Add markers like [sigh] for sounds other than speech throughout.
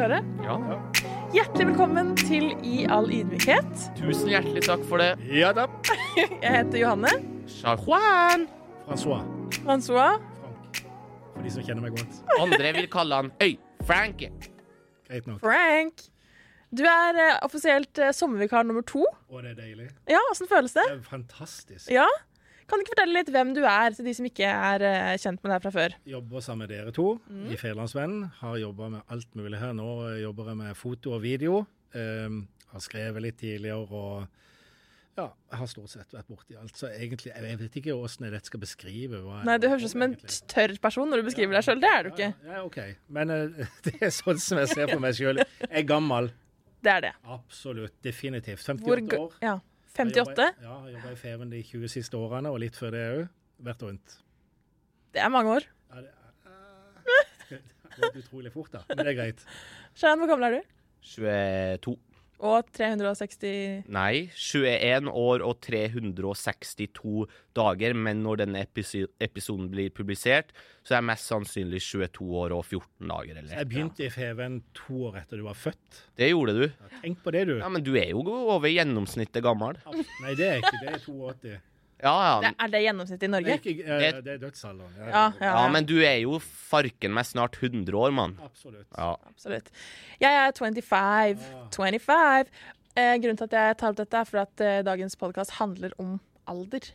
klare? Ja. Hjertelig velkommen til I all ydmykhet. Tusen hjertelig takk for det. Ja da. [laughs] Jeg heter Johanne. Juan. Francois. Francois. Frank. For de som kjenner meg godt. Andre vil kalle han Øy. Frank. Greit nok. Frank. Du er eh, offisielt eh, sommervikar nummer to. Og det er deilig. Ja, Åssen føles det? Det er fantastisk. Ja? Kan du ikke fortelle litt hvem du er, til de som ikke er uh, kjent med deg fra før? Jobber sammen med dere to i Federlandsvennen. Har jobba med alt mulig her. Nå jobber jeg med foto og video. Um, har skrevet litt tidligere og ja, har stort sett vært borti alt. Så egentlig, jeg vet ikke åssen jeg dette skal beskrive. Nei, Du høres ut som en tørr person når du beskriver deg sjøl. Det er du ikke. Ja, ja, OK. Men uh, [laughs] det er sånn som jeg ser på meg sjøl. Jeg er gammel. Det er det. Absolutt. Definitivt. 58 Hvor, år. Ja. Jeg 58? Ja, jeg jobba i Feven de 20 siste årene, og litt før det òg. Vært rundt. Det er mange år. Ja, [laughs] det, er, det er utrolig fort, da. Men det er greit. Shayan, hvor gammel er du? 22. Og 360 Nei, 21 år og 362 dager, men når denne episoden blir publisert, så er jeg mest sannsynlig 22 år og 14 dager. Eller. Jeg begynte i Feven to år etter du var født. Det gjorde du. Tenk på det, du. Ja, Men du er jo over gjennomsnittet gammel. Nei, det er ikke det. er 82. Ja, ja. det, Er det gjennomsnittet i Det er, Norge? ikke, eh, det er dødsalderen. Ja, ja, Ja, ja. men du er jo farken meg snart 100 år, mann. Absolutt. Ja. Absolutt. Jeg er 25. 25. Eh, grunnen til at jeg tar opp dette, er for at eh, dagens podkast handler om alder.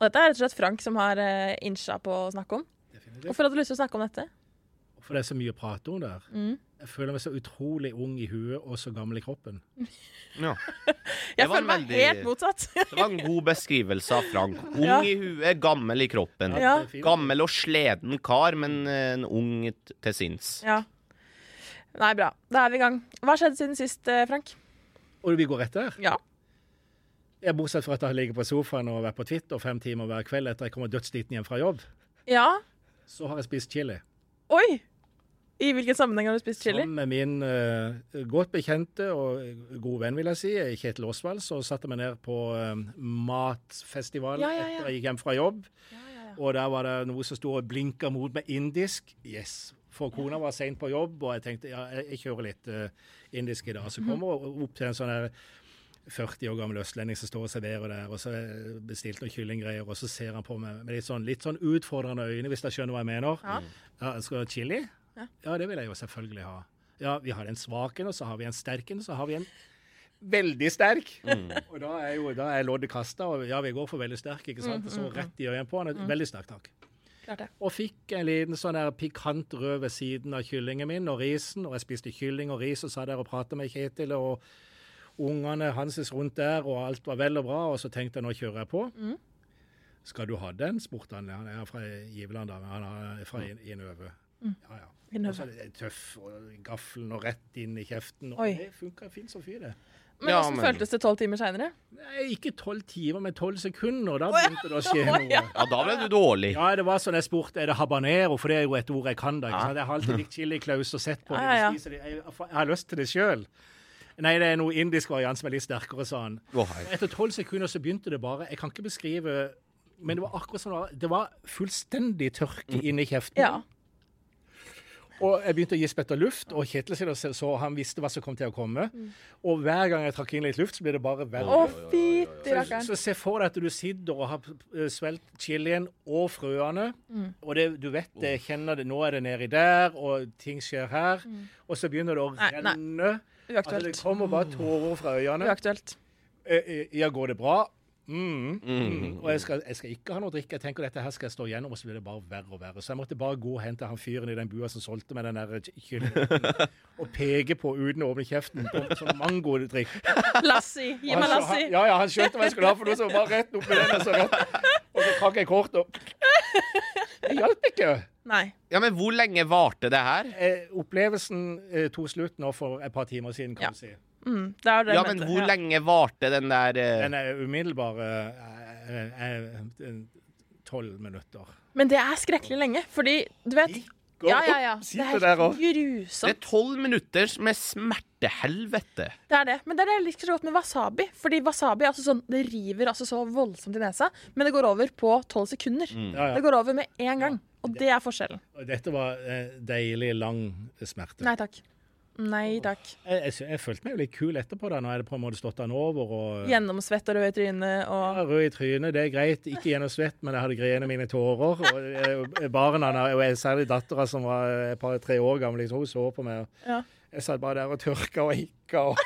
Og dette er rett og slett Frank som har eh, innsja på å snakke om. Definitivt. Hvorfor hadde du lyst til å snakke om dette? For det er så mye å prate om der. Mm. Jeg føler meg så utrolig ung i huet og så gammel i kroppen. ja. [laughs] Jeg føler meg veldig- helt motsatt. [laughs] Det var en god beskrivelse av Frank. [laughs] Ung Ja. i huet, gammel i kroppen. Ja. Gammel og sleden kar, men eh, en ung til sinns. ja. Nei, bra. Da er vi i gang. Hva har skjedd siden sist, eh, Frank? Og vi går etter. Ja. Jeg Bortsett fra at jeg har ligget på sofaen og vært på Twitter fem timer hver kveld etter jeg kommer dødssliten hjem fra jobb, Ja. så har jeg spist chili. Oi! I hvilken sammenheng har du spist chili? Sammen med min uh, godt bekjente og gode venn, vil jeg si, Kjetil Osvald, så satte meg ned på eh, matfestival Ja, ja, ja. etter jeg gikk hjem fra jobb. Og der var det noe som sto og blinka mot meg indisk. Yes. For kona var seint på jobb, og jeg tenkte ja, jeg, kjører litt uh, indisk i dag. Mhm. Så kommer jeg opp til en sånn her 40 år gammel østlending som står og serverer der, og så bestilte noen kyllinggreier, og så ser han på meg med litt sånn, litt sånn utfordrende øyne, hvis jeg skjønner hva jeg mener. Ja. Ja, skal du ha chili? Ja. Ja, det vil jeg jo selvfølgelig ha. Ja, vi har en svak en, og så har vi en sterk en, og så har vi en veldig sterk. Og da er jo da er loddet kasta, og ja, vi går for veldig sterk, ikke sant? Så rett i øynene på han. Veldig sterk, takk. Og fikk en liten sånn der pikant rød ved siden av kyllingen min og risen. Og jeg spiste kylling og ris og sa der og prata med Kjetil og ungene hanses rundt der, og alt var vel og bra. Og så tenkte jeg nå kjører jeg på. Skal du ha den? spurte han. Han er fra Giveland, da, men han er fra I- Mm. Ja, ja. Og så er det tøff, og gaffelen og rett inn i kjeften. Og Oi. det funka fint som fy, det. Men Ja, hvordan men- føltes det tolv timer seinere? Ikke tolv timer, men tolv sekunder. Da begynte det å skje noe. ja. Da ble du dårlig. Ja, det var sånn jeg spurte er det habanero, for det er jo et ord jeg kan. da, ikke Ja. sant? Jeg har alltid likt chiliklaus og sett på det. Ja, ja. Jeg, har lyst til det sjøl. Nei, det er noe indisk variant som er litt sterkere, sa han. Etter tolv sekunder så begynte det bare Jeg kan ikke beskrive Men det var akkurat sånn det var- Det var fullstendig tørke inni kjeften. Ja. Og jeg begynte å gi spett av luft, og Kjetil sier så han visste hva som kom til å komme. Og hver gang jeg trakk inn litt luft, så ble det bare verre. Å, fytti Så, så se for deg at du sitter og har eh, svelget chilien og frøene, og det, du vet det, kjenner det, nå er det nedi der, og ting skjer her, og så begynner det å Nei, nei. Uaktuelt. Altså, det kommer bare tårer fra øynene. Uaktuelt. Eh, eh, Ja, går det bra? Mm. Mm. Og jeg skal, jeg skal ikke ha noe drikke. Jeg tenker dette her skal jeg stå igjennom, og så blir det bare verre og verre. Så jeg måtte bare gå og hente han fyren i den bua som solgte meg den der kyllingen, og peke på uten å åpne kjeften på sånn mangodrikk. Lassi. Gi meg Lassi. han- Ja, ja, han skjønte hva jeg skulle ha for noe, så bare rett opp med den. Og så, rett. Og så trakk jeg kort, og Det hjalp ikke. Nei. Ja, men hvor lenge varte det her? Eh, opplevelsen eh, tok slutt nå for et par timer siden, kan Ja. du si. Mm, det er det Ja, jeg men mente. hvor Ja. lenge varte den der uh... Den er umiddelbar tolv minutter. Men det er skrekkelig lenge, fordi du vet Ja, ja, ja. Det er helt Det grusomt. er tolv minutter med smertehelvete. Det er det. Men det er det jeg liker så godt med wasabi. Fordi wasabi altså sånn, det river altså så voldsomt i nesa, men det går over på tolv sekunder. Ja, Det går over med en gang. Og det er forskjellen. Dette var eh, deilig lang smerte. Nei takk. Nei takk. Jeg, jeg, jeg følte meg jo litt kul etterpå, da, når jeg hadde på en måte stått den over og Gjennomsvett og rød i trynet og Ja, Rød i trynet, det er greit. Ikke gjennom svett, men jeg hadde grene mine tårer. Og eh, barna, og jeg- særlig dattera som var et par-tre år gammel, liksom, hun så på meg. og Ja. Jeg satt bare der og tørka og hikka. Og...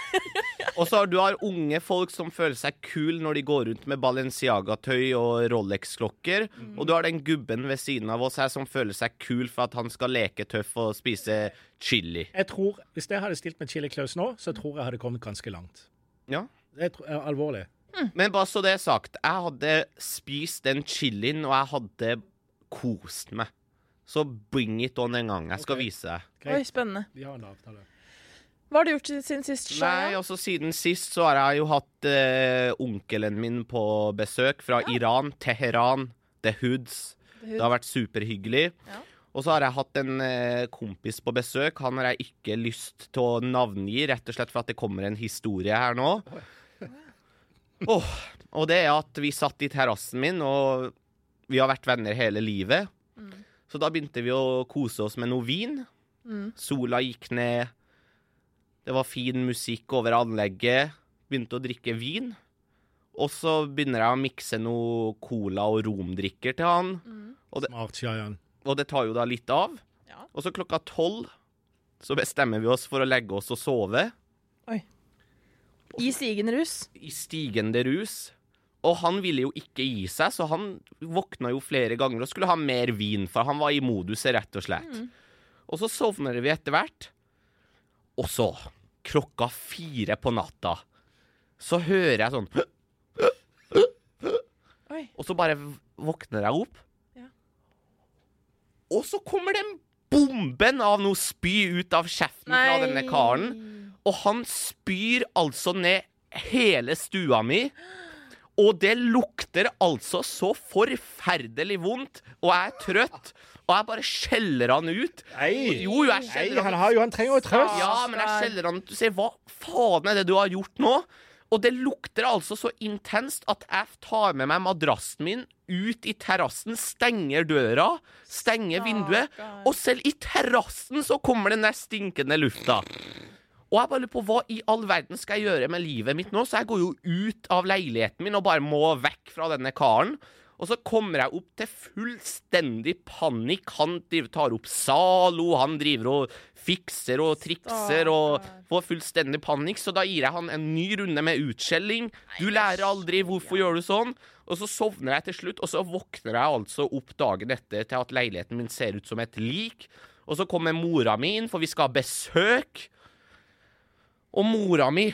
Og så har du har unge folk som føler seg kul når de går rundt med Balenciaga-tøy og Rolex-klokker. Og du har den gubben ved siden av oss her som føler seg kul for at han skal leke tøff og spise chili. Jeg tror, Hvis jeg hadde stilt med Chili Claus nå, så tror jeg hadde kommet ganske langt. Ja. Det er, alvorlig. alvorlig. Men bare så det er sagt, jeg hadde spist den chilien, og jeg hadde kost meg. Så bring it on en gang. Jeg skal okay. vise deg. Oi, spennende. Vi har en avtale. Hva har du gjort siden sist? Nei, Shaya? altså Siden sist så har jeg jo hatt eh, onkelen min på besøk fra Iran, Teheran, The Hoods. Det har vært superhyggelig. Ja. Og så har jeg hatt en eh, kompis på besøk. Han har jeg ikke lyst til å navngi, rett og slett for at det kommer en historie her nå. Åh, og det er at vi satt i terrassen min, og vi har vært venner hele livet. Så da begynte vi å kose oss med noe vin. Sola gikk ned. Det var fin musikk over anlegget. Begynte å drikke vin. Og så begynner jeg å mikse noe cola og romdrikker til han. Smart, ja, Og det tar jo da litt av. Ja. Og så klokka tolv så bestemmer vi oss for å legge oss og sove Oi. I stigende rus. i stigende rus. Og han ville jo ikke gi seg, så han våkna jo flere ganger og skulle ha mer vin, for han var i moduset, rett og slett. Og så sovner vi etter hvert. Og så, klokka fire på natta, så hører jeg sånn Oi. Og så bare våkner jeg opp. Ja. Og så kommer den bomben av noe spy ut av kjeften fra denne karen. Og han spyr altså ned hele stua mi. Og det lukter altså så forferdelig vondt, og jeg er trøtt. Og jeg bare skjeller han ut. Nei, Jo, jeg Nei skjeller han, han har jo, han trenger jo trøst. Ja, men jeg skjeller han ut. Du sier, hva faen er det du har gjort nå? Og det lukter altså så intenst at jeg tar med meg madrassen min ut i terrassen, stenger døra, stenger vinduet, og selv i terrassen så kommer den der stinkende lufta. Og jeg bare lurer på hva i all verden skal jeg gjøre med livet mitt nå? Så jeg går jo ut av leiligheten min og bare må vekk fra denne karen. Og så kommer jeg opp til fullstendig panikk. Han tar opp Zalo, han driver og fikser og trikser og får fullstendig panikk. Så da gir jeg han en ny runde med utskjelling. Du lærer aldri, hvorfor gjør du sånn? Og så sovner jeg til slutt, og så våkner jeg altså opp dagen etter til at leiligheten min ser ut som et lik. Og så kommer mora mi inn, for vi skal ha besøk. Og mora mi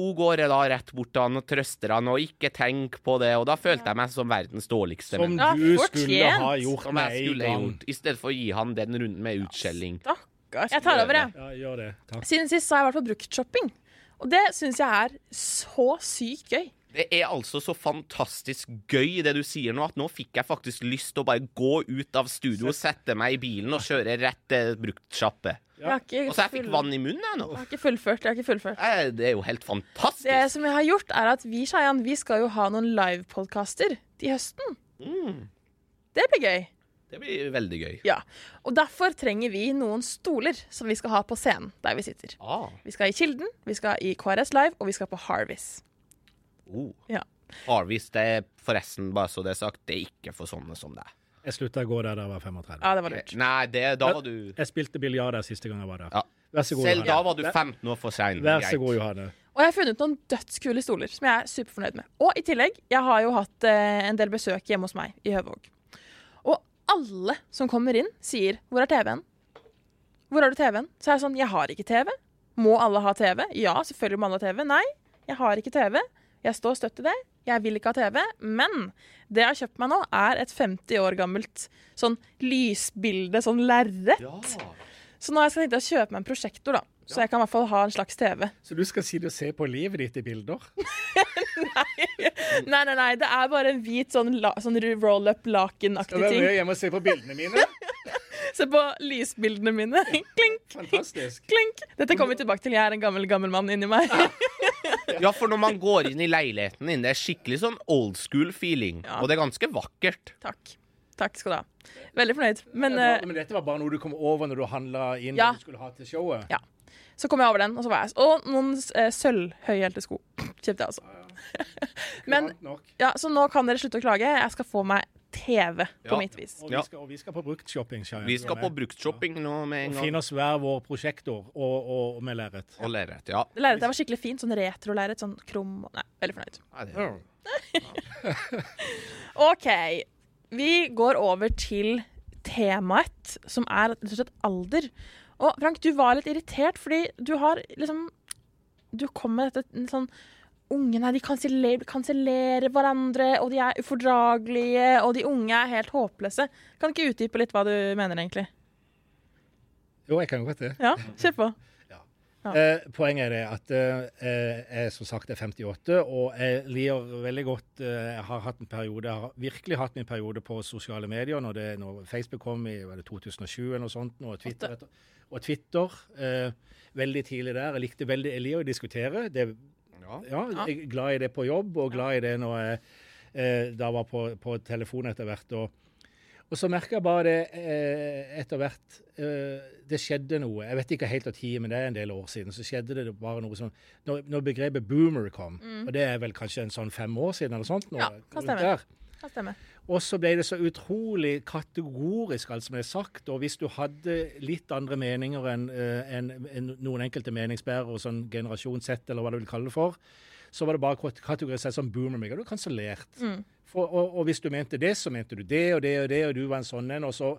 hun går da rett bort til han og trøster han og ikke tenk på det. Og da følte jeg meg som verdens dårligste Som du Ja, skulle ha gjort Som jeg skulle gjort, i stedet for å gi han den runden med utskjelling. Stakkars. Jeg tar over, jeg. Ja, gjør det. Takk. Siden sist så har jeg vært på bruktshopping. Og det syns jeg er så sykt gøy. Det er altså så fantastisk gøy det du sier nå, at nå fikk jeg faktisk lyst til å bare gå ut av studio, sette meg i bilen og kjøre rett til bruktsjappe. Ja. Og så jeg fikk vann i munnen, jeg nå. jeg har ikke fullført. Jeg har ikke fullført. Jeg, Det er jo helt fantastisk. Det som jeg har gjort, er at vi Shayan, vi skal jo ha noen livepodkaster til høsten. Mm, Det blir gøy. det blir veldig gøy. Ja. Og derfor trenger vi noen stoler som vi skal ha på scenen der vi sitter. Ah, Vi skal i Kilden, vi skal i KRS Live, og vi skal på Harvis. Oh. Ja. Harvis, det er forresten, bare så det er sagt, det er ikke for sånne som deg. Jeg slutta å gå der da jeg var 35. Ja, det var lurt. Nei, det, da var du Jeg spilte biljard der siste gang jeg var der. Ja. Vær så god, Selv da var du 15 år for sein. Vær så god, Johanne. Og jeg har funnet noen dødskule stoler som jeg er superfornøyd med. Og i tillegg, jeg har jo hatt eh, en del besøk hjemme hos meg i Høvåg. Og alle som kommer inn, sier 'Hvor er TV-en?' Hvor har du TV-en? Så er jeg sånn 'Jeg har ikke TV'. Må alle ha TV? Ja, selvfølgelig må alle ha TV. Nei, jeg har ikke TV. Jeg står støtt i det. Jeg vil ikke ha TV. Men det jeg har kjøpt meg nå, er et 50 år gammelt sånn lysbilde, sånn lerret. Ja. Så nå har jeg skal tenkt å kjøpe meg en prosjektor, da. Så jeg kan i hvert fall ha en slags TV. Så du skal si du ser på livet ditt i bilder? [laughs] Nei, nei, nei, nei. det er bare en hvit sånn, la, sånn roll-up Skal du være ting. med hjem og se på bildene mine? [laughs] Se på lysbildene mine. [laughs] klink, Fantastisk. klink. Dette kommer vi tilbake til. Jeg er en gammel, gammel mann inni meg. Ja, for når man går inn i leiligheten din, det er skikkelig sånn old school feeling. Ja. Og det er ganske vakkert. Takk. Takk skal du ha. Veldig fornøyd. Men Det var- eh, Men dette var bare noe du kom over når du handla inn Ja. du skulle ha til showet? ja. Så kom jeg over den, og så var jeg Og noen eh, sølvhøyhælte sko [clears throat] kjøpte jeg altså. [laughs] Men-. Ja, Så nå kan dere slutte å klage. Jeg skal få meg TV på Ja. mitt vis. Og, vi skal, og vi skal på bruktshopping. Shayan. Vi skal på bruktshopping nå med en Og gang. finne oss hver vår prosjektor og, og, og med lerret. Og lerret, ja. Lerretet var skikkelig fint. Sånn retro-lerret. Sånn krum Nei, veldig fornøyd. Nei, det- [laughs] OK. Vi går over til temaet, som er rett og slett alder. Og Frank, du var litt irritert fordi du har liksom Du kom med dette en sånn Ungene de kansellerer, kansellerer hverandre, og de er ufordragelige, og de unge er helt håpløse. Kan du ikke utdype litt hva du mener, egentlig? Jo, jeg kan godt det. Ja, kjør på. [laughs] Ja. Eh, poenget er det at eh, jeg som sagt er 58, og jeg liker veldig godt eh, Jeg har hatt en periode, jeg har virkelig hatt min periode på sosiale medier når, det, når Facebook kom i var det 2007 eller noe sånt, og Twitter. Og Twitter eh, veldig tidlig der. Jeg likte veldig Jeg liker å diskutere. Det, Ja. ja, jeg er glad i det på jobb, og glad i det når jeg eh, da var på, på telefon etter hvert. Og, og så merka jeg bare det eh, etter hvert eh, Det skjedde noe. Jeg vet ikke helt når, tid, men det er en del år siden. Så skjedde det bare noe sånn Når, når begrepet boomer kom, og det er vel kanskje en sånn fem år siden eller sånt nå, Mm. Ja, kan stemmer. stemme. der, Kan stemme. Og så ble det så utrolig kategorisk, alt som er sagt. Og hvis du hadde litt andre meninger enn eh, en, noen enkelte meningsbærere, sånn generasjon Z, eller hva du vil kalle det for, så var det bare kate- kategorisert som boomer. meg, og Du er kansellert. Mm. Og, og hvis du mente det, så mente du det og det og det, og du var en sånn en. og så...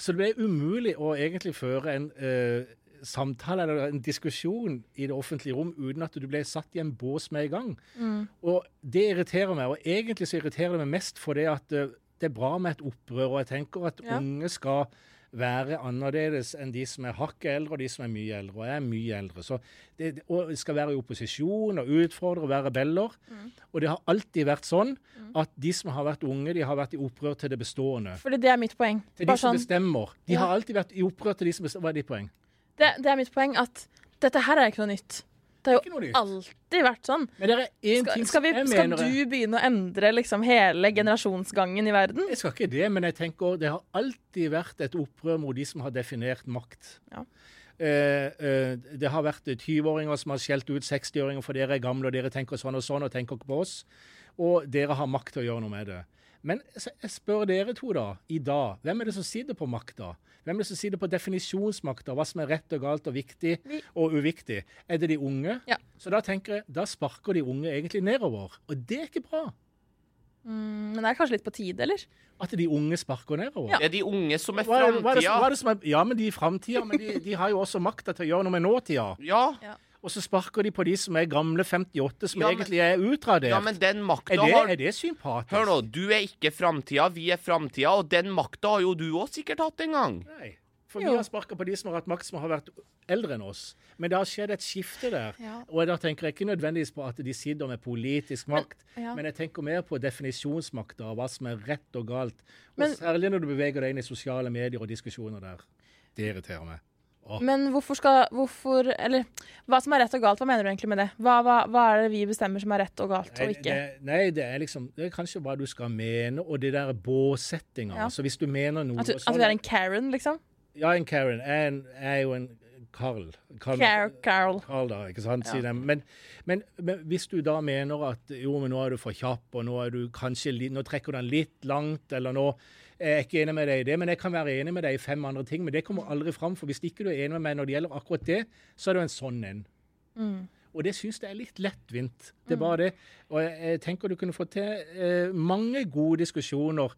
Så det ble umulig å egentlig føre en eh, samtale eller en diskusjon i det offentlige rom uten at du ble satt i en bås med en gang. Mm. Og det irriterer meg. Og egentlig så irriterer det meg mest fordi at eh, det er bra med et opprør. Og jeg tenker at Ja. unge skal være annerledes enn de som er hakket eldre og de som er mye eldre. Og jeg er mye eldre. Så det, og skal være i opposisjon og utfordre og være rebeller. Og det har alltid vært sånn at de som har vært unge, de har vært i opprør til det bestående. Fordi det er mitt poeng. Til de som sånn, bestemmer. De Ja. har alltid vært i opprør til de som bestemmer. Hva er ditt poeng? Det, det er mitt poeng at dette her er ikke noe nytt. Det har jo alltid vært sånn. Men det er én Skal, ting skal, vi, skal du begynne å endre liksom hele generasjonsgangen i verden? Jeg skal ikke det, men jeg tenker det har alltid vært et opprør mot de som har definert makt. Ja. Eh, eh, det har vært 20-åringer som har skjelt ut 60-åringer for dere er gamle og dere tenker sånn og sånn og tenker ikke på oss. Og dere har makt til å gjøre noe med det. Men så jeg spør dere to, da, i dag. Hvem er det som sitter på makta? Hvem er det som sitter på definisjonsmakta? Hva som er rett og galt og viktig og uviktig? Er det de unge? Ja. Så da tenker jeg, da sparker de unge egentlig nedover. Og det er ikke bra. Mm, men det er kanskje litt på tide, eller? At de unge sparker nedover. Ja. Det er de unge som er framtida. ja, men de er framtida, men de, de har jo også makta til å gjøre noe med nåtida. Ja. Og så sparker de på de som er gamle 58, som Ja, men- egentlig er utradert. ja, men den makta er, det, har er det sympatisk? Hør nå, du er ikke framtida, vi er framtida, og den makta har jo du òg sikkert hatt en gang. Nei. For Jo. vi har sparka på de som har hatt makt, som har vært eldre enn oss. Men det har skjedd et skifte der. Ja. Og da tenker jeg ikke nødvendigvis på at de sitter med politisk makt, men, ja. jeg tenker mer på definisjonsmakta og hva som er rett og galt. Og Men- særlig når du beveger deg inn i sosiale medier og diskusjoner der. Det irriterer meg. Men hvorfor skal Hvorfor Eller hva som er rett og galt, hva mener du egentlig med det? Hva, hva, hva er det vi bestemmer som er rett og galt og ikke? det, nei, det er liksom Det er kanskje hva du skal mene, og det der båsettinga. Ja. Så hvis du mener noe At du, at du er en Karen, liksom? Ja, en Karen. Jeg er, en, jeg er jo en Carl. Carl, Car Carl. Carl da, ikke sant? Ja. Men, men, men hvis du da mener at jo, men nå er du for kjapp, og nå, er du kanskje, nå trekker du den litt langt, eller nå jeg er ikke enig med deg i det, men jeg kan være enig med deg i fem andre ting. Men det kommer aldri fram, for hvis ikke du er enig med meg når det gjelder akkurat det, så er du en sånn en. Mm. Og det syns jeg er litt lettvint. Det er bare det. Og jeg, jeg tenker du kunne få til eh, mange gode diskusjoner.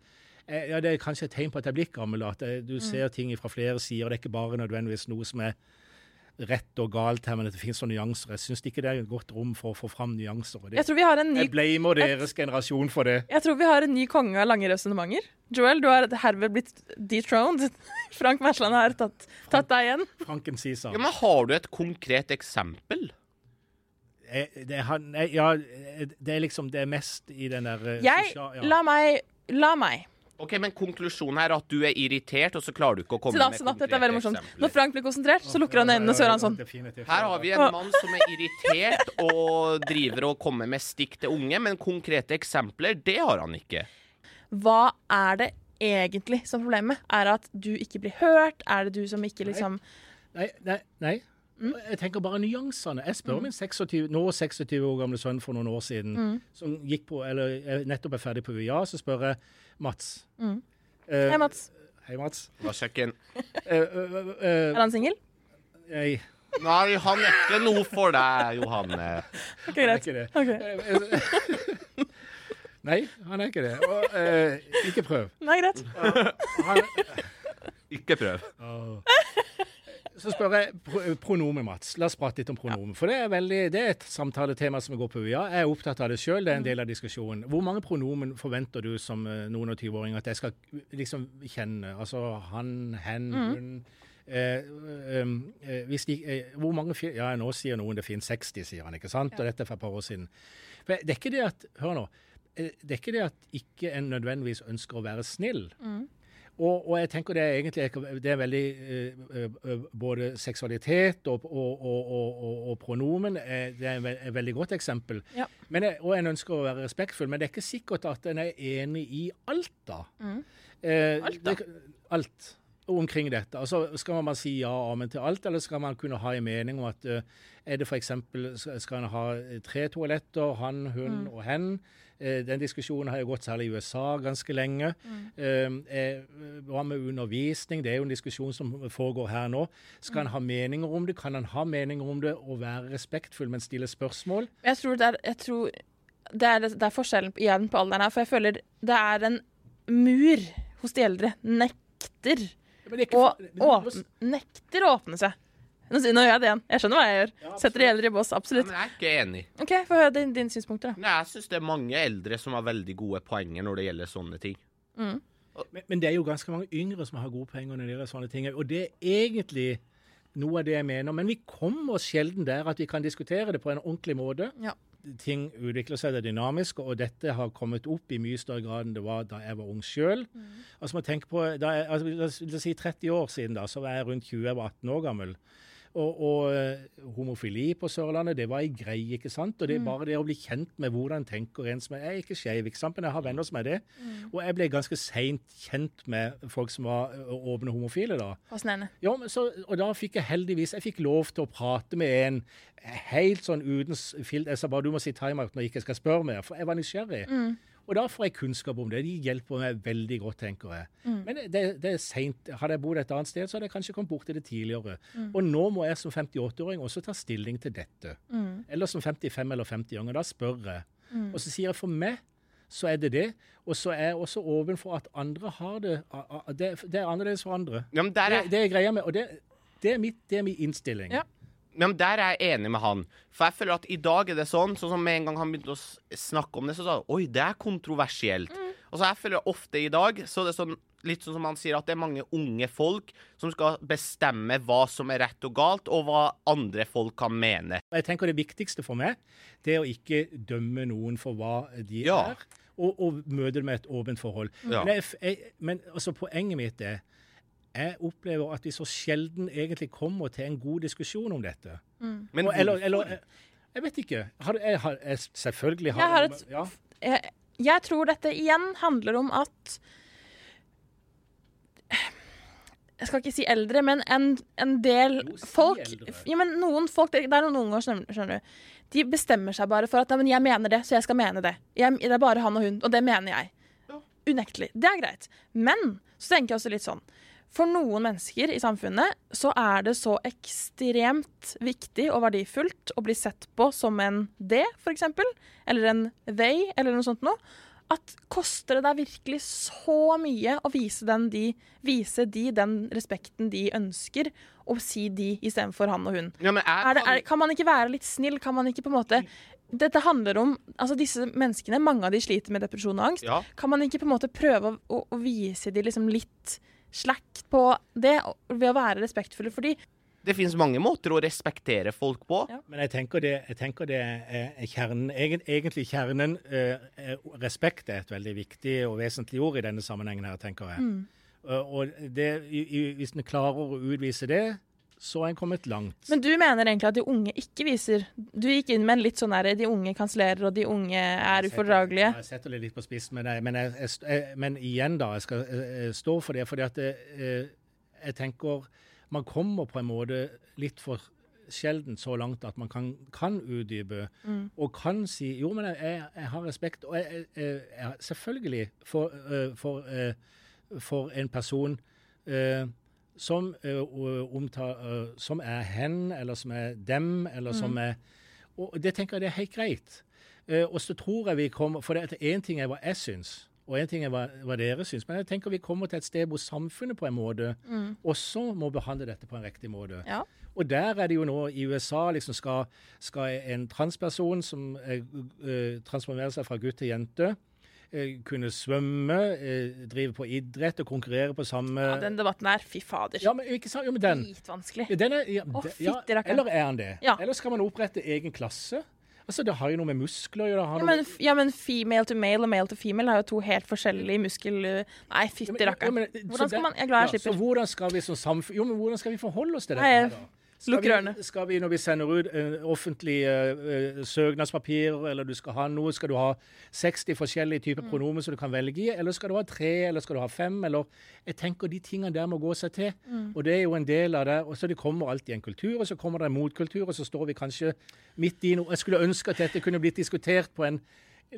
Eh, ja, Det er kanskje et tegn på at jeg blir gammel, at eh, du ser ting fra flere sider. Det er ikke bare nødvendigvis noe som er rett og galt her, men at det finnes sånne nyanser. Jeg syns ikke det er et godt rom for å få fram nyanser. Og det, Jeg tror vi har en ny jeg blamer deres generasjon for det. Jeg tror vi har en ny konge av lange resonnementer. Joel, du har herved blitt dethroned. [laughs] Frank Mersland har tatt, tatt deg igjen. Franken. Ja, men Har du et konkret eksempel? Eh, Det, er han- ja, eh, det er liksom det er mest i den der eh, Jeg sosial- ja. La meg La meg. Ok, Men konklusjonen er at du er irritert, og så klarer du ikke å komme da, med sånn konkrete eksempler. Når Frank blir konsentrert, så lukker han øynene, så gjør han sånn. Her har vi en mann som er irritert og driver og kommer med stikk til unge, men konkrete eksempler, det har han ikke. Hva er det egentlig som problemet? Er det at du ikke blir hørt? Er det du som ikke liksom Nei, nei, nei. Jeg tenker bare nyansene. Jeg spør min 26, nå 26 år gamle sønn for noen år siden, som gikk på, eller er nettopp er ferdig på UiA, så spør jeg Mats. Eh, Hei, Mats. Hei, Mats. Hva sjekken? [laughs] Eh, eh, eh, Er han singel? jeg, Nei, han er ikke noe for deg, Johanne. [laughs] Ok, er greit. Eh, [laughs] Nei, han er ikke det. Og, eh, ikke prøv. Nei, greit. Han, Ikke prøv. Så spør jeg pro pronomen, Mats. La oss prate litt om pronomen. For det er, veldig, det er et samtaletema som går på UiA. Jeg er opptatt av det sjøl, det er en del av diskusjonen. Hvor mange pronomen forventer du som eh, noen og 20-åring at jeg skal liksom kjenne? Altså han, hen, hun eh, eh, eh, de, eh, hvor mange Ja, nå sier noen det finnes 60, sier han, ikke sant? Og dette er for et par år siden. For det er ikke det at Hør nå. eh, Det er ikke det at ikke en nødvendigvis ønsker å være snill. Og, og jeg tenker det er egentlig det er veldig eh, eh, Både seksualitet og, og, og, pronomen er, det er et veldig godt eksempel. Ja. Men jeg, og en ønsker å være respektfull, men det er ikke sikkert at en er enig i alt, da. Eh, Alt, da? Det, alt omkring dette. Altså, skal man si ja og amen til alt, eller skal man kunne ha en mening om at uh, er det f.eks. skal en ha tre toaletter, han, hun og hen? Eh, Den diskusjonen har jo gått særlig i USA ganske lenge. Mm. eh, Hva med undervisning? Det er jo en diskusjon som foregår her nå. Skal han ha meninger om det? Kan han ha meninger om det og være respektfull, men stille spørsmål? Jeg tror det er, tror det er, det er forskjellen igjen på alderen her, for jeg føler det er en mur hos de eldre. Er ikke å er åpne, nekter å åpne seg. Nå, nå gjør jeg det igjen. Jeg skjønner hva jeg gjør. Setter de eldre i bås. absolutt. Absolutt. men jeg er ikke enig. OK, få høre din- dine synspunkter, da. Nei, jeg syns det er mange eldre som har veldig gode poenger når det gjelder sånne ting. Men, men det er jo ganske mange yngre som har gode poenger når det gjelder sånne ting. Og det er egentlig noe av det jeg mener. Men vi kommer oss sjelden der at vi kan diskutere det på en ordentlig måte. Ja. Ting utvikler seg, det er dynamisk, og dette har kommet opp i mye større grad enn det var da jeg var ung sjøl. Altså, må tenke på, da jeg, altså, la oss si 30 år siden, da, så var jeg rundt 20, jeg var 18 år gammel. Og, og eh, homofili på Sørlandet, det var ei greie, ikke sant? Og det er bare det å bli kjent med hvordan tenker en som er Jeg er ikke skeiv, ikke sant, men jeg har venner som er det. Og jeg ble ganske seint kjent med folk som var åpne homofile, da. Fascinerende. Ja, men så, og da fikk jeg heldigvis Jeg fikk lov til å prate med en helt sånn uten filt. Jeg sa bare du må si timeout når jeg ikke skal spørre mer, for jeg var nysgjerrig. Og da får jeg kunnskap om det. De hjelper meg veldig godt, tenker jeg. Men det, det er seint. Hadde jeg bodd et annet sted, så hadde jeg kanskje kommet borti det tidligere. Og nå må jeg som 58-åring også ta stilling til dette. Eller som 55- eller 50-åring. Da spør jeg. Og så sier jeg for meg så er det det. Og så er jeg også åpen for at andre har det Det, det er annerledes for andre. Ja, men der Det, er, det er greia med, og det, det, er mitt, det er min innstilling. Ja. Ja, men Der er jeg enig med han. For jeg føler at i dag er det sånn, sånn som med en gang han begynte å snakke om det, så sa han oi, det er kontroversielt. Og så jeg føler ofte i dag, så er det sånn, litt sånn som han sier, at det er mange unge folk som skal bestemme hva som er rett og galt, og hva andre folk kan mene. Jeg tenker Det viktigste for meg det er å ikke dømme noen for hva de Ja. er, og, og møte det med et åpent forhold. Ja. Men, jeg, jeg, men altså, poenget mitt er jeg opplever at vi så sjelden egentlig kommer til en god diskusjon om dette. Men Og, eller, eller jeg, jeg vet ikke. Har, jeg, har, jeg, selvfølgelig har Jeg har et- ja. jeg, jeg tror dette igjen handler om at Jeg skal ikke si eldre, men en, en del Jo, si folk eldre. ja, men Noen folk, Det er noen unger, skjønner skjønner du. De bestemmer seg bare for at «Nei, men jeg mener det, så jeg skal mene det. Jeg, det er bare han og hun, og det mener jeg. Ja. Unektelig. Det er greit. Men så tenker jeg også litt sånn For noen mennesker i samfunnet så er det så ekstremt viktig og verdifullt å bli sett på som en det, f.eks., eller en they, eller noe sånt noe, at koster det deg virkelig så mye å vise, den de, vise de den respekten de ønsker, og si de istedenfor han og hun? Ja, men jeg Er det, kan- er, kan man ikke være litt snill? Kan man ikke på en måte Dette handler om altså Disse menneskene, mange av de sliter med depresjon og angst. Ja. Kan man ikke på en måte prøve å, å, å vise de liksom litt slack på det, ved å være respektfulle for de? Det finnes mange måter å respektere folk på. Ja. Men jeg tenker det, jeg tenker det er er kjernen. Egentlig kjernen eh, Respekt er et veldig viktig og vesentlig ord i denne sammenhengen her, tenker jeg. Mm. og det, hvis en klarer å utvise det, så er en kommet langt. Men du mener egentlig at de unge ikke viser Du gikk inn med en litt sånn der de unge kansellerer, og de unge er ufordragelige. Jeg setter det litt på spissen, men, men, jeg, jeg, jeg, men igjen, da. Jeg skal eh, stå for det. fordi at det, eh, jeg tenker man kommer på en måte litt for sjelden så langt at man kan, kan utdype og kan si jo, men jeg, jeg, jeg har respekt. Og jeg, jeg, jeg, selvfølgelig for, eh, for, for en person eh, som, omta- eh, som er hen, eller som er dem, eller som er Og det tenker jeg det er helt greit. Og så tror jeg vi kommer For det én ting er hva jeg syns, og én ting er hva, hva dere syns, men jeg tenker vi kommer til et sted hvor samfunnet på en måte også må behandle dette på en riktig måte. Ja. Og der er det jo nå i USA liksom skal, skal en transperson som eh, transformerer seg fra gutt til jente, kunne svømme, eh, drive på idrett og konkurrere på samme Ja, den debatten her, fy fader. Ja, men ikke sant? Jo, men den. Dritvanskelig. Ja, Den er, ja, fytti ja, eller er han det? Ja. Eller skal man opprette egen klasse? Altså, Det har jo noe med muskler å gjøre. Ja men, ja, men female to male og male to female har jo to helt forskjellige muskel... Nei, Ja, fytti rakkeren. ja. Hvordan skal det- man Jeg er glad jeg ja, Så hvordan skal vi som samfunn Jo, men hvordan skal vi forholde oss til dette? Nei, her da? Skal lukker ørene. vi, skal vi, når vi sender ut uh, offentlige uh, søknadspapirer, eller du skal ha noe, skal du ha 60 forskjellige typer Mm. pronomen som du kan velge i, eller skal du ha tre, eller skal du ha fem, eller Jeg tenker de tingene der må gå seg til. Mm. Og det er jo en del av det. Og så det kommer alltid en kultur, og så kommer det en motkultur, og så står vi kanskje midt i noe. Jeg skulle ønske at dette kunne blitt diskutert på en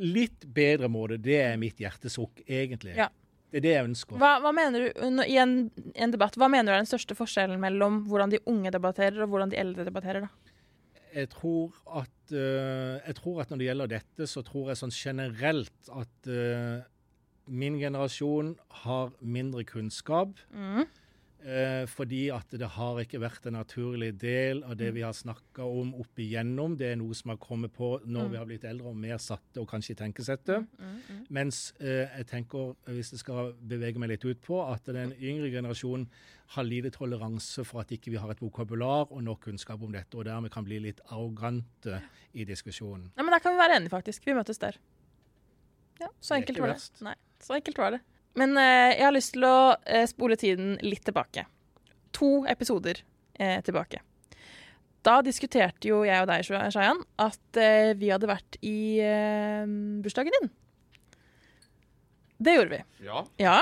litt bedre måte. Det er mitt hjertesukk, egentlig. Ja. Det er det jeg ønsker. Hva, hva mener du i en, en debatt, hva mener du er den største forskjellen mellom hvordan de unge debatterer og hvordan de eldre debatterer? da? jeg tror at uh, Jeg tror at når det gjelder dette, så tror jeg sånn generelt at uh, min generasjon har mindre kunnskap. eh, fordi at det har ikke vært en naturlig del av det vi har snakka om opp igjennom. Det er noe som har kommet på når vi har blitt eldre og mer satte og kanskje i tenkesettet. Mens eh, jeg tenker, hvis jeg skal bevege meg litt ut på, at den yngre generasjonen har lite toleranse for at ikke vi har et vokabular og nok kunnskap om dette, og dermed kan bli litt arrogante i diskusjonen. Nei, men Der kan vi være enige, faktisk. Vi møtes der. Ja, Så enkelt var det. Nei, så enkelt var det. Men eh, jeg har lyst til å eh, spole tiden litt tilbake. To episoder eh, tilbake. Da diskuterte jo jeg og deg, Shayan, at eh, vi hadde vært i eh, bursdagen din. Det gjorde vi. Ja. Ja.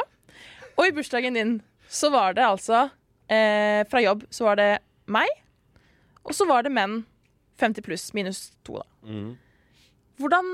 Og i bursdagen din så var det altså eh, Fra jobb så var det meg, og så var det menn 50 pluss minus to, da. Mm. Hvordan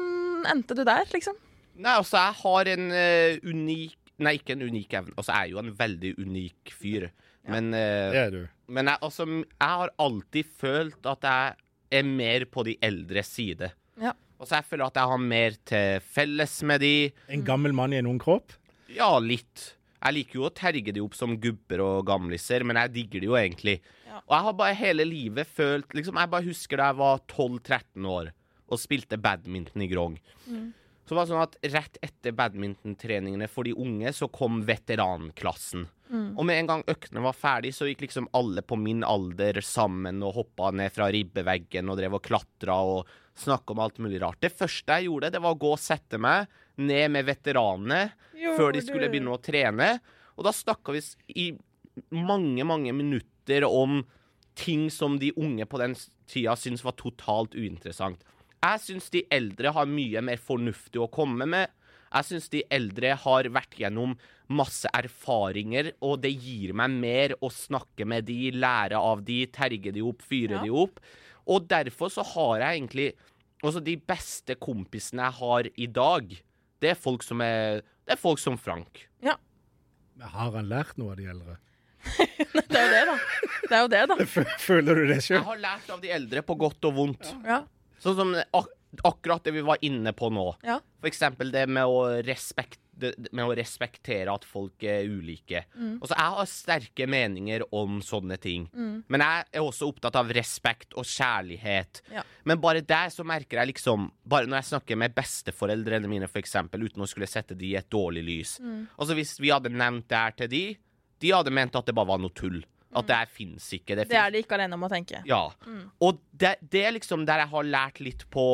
endte du der, liksom? Nei, altså, jeg har en uh, unik Nei, ikke en unik evne. Altså, jeg er jo en veldig unik fyr. Men, uh, Det er du. men jeg, altså, jeg har alltid følt at jeg er mer på de eldres side. Ja. Altså, jeg føler at jeg har mer til felles med de. En gammel mann i en ung kropp? Ja, litt. Jeg liker jo å terge de opp som gubber og gamliser, men jeg digger de jo egentlig. Ja. Og jeg har bare hele livet følt liksom, Jeg bare husker da jeg var 12-13 år og spilte badminton i Grong. Så det var sånn at Rett etter badmintontreningene for de unge, så kom veteranklassen. Og med en gang øktene var ferdig, så gikk liksom alle på min alder sammen og hoppa ned fra ribbeveggen og drev og klatra og snakka om alt mulig rart. Det første jeg gjorde, det var å gå og sette meg ned med veteranene før de skulle begynne å trene. Og da snakka vi i mange, mange minutter om ting som de unge på den tida syntes var totalt uinteressant. Jeg syns de eldre har mye mer fornuftig å komme med. Jeg syns de eldre har vært gjennom masse erfaringer, og det gir meg mer å snakke med de, lære av de, terge de opp, fyre Ja. de opp. Og derfor så har jeg egentlig Altså, de beste kompisene jeg har i dag, det er folk som er Det er folk som Frank. Har han lært noe av de eldre? [laughs] Det er jo det, da. Det er jo det, da. Føler du det Jeg har lært av de eldre på godt og vondt. Ja. Sånn som ak akkurat det vi var inne på nå. Ja. For eksempel det med å, respekt, det, med å respektere at folk er ulike. Mm. Også, jeg har sterke meninger om sånne ting. Men jeg er også opptatt av respekt og kjærlighet. Ja. Men bare der så merker jeg liksom Bare når jeg snakker med besteforeldrene mine, for eksempel, uten å skulle sette de i et dårlig lys. Mm. Altså Hvis vi hadde nevnt det her til de, de hadde ment at det bare var noe tull. At det fins ikke. Det, Mm. Det er de ikke alene om å tenke. ja. Og det, det er liksom der jeg har lært litt på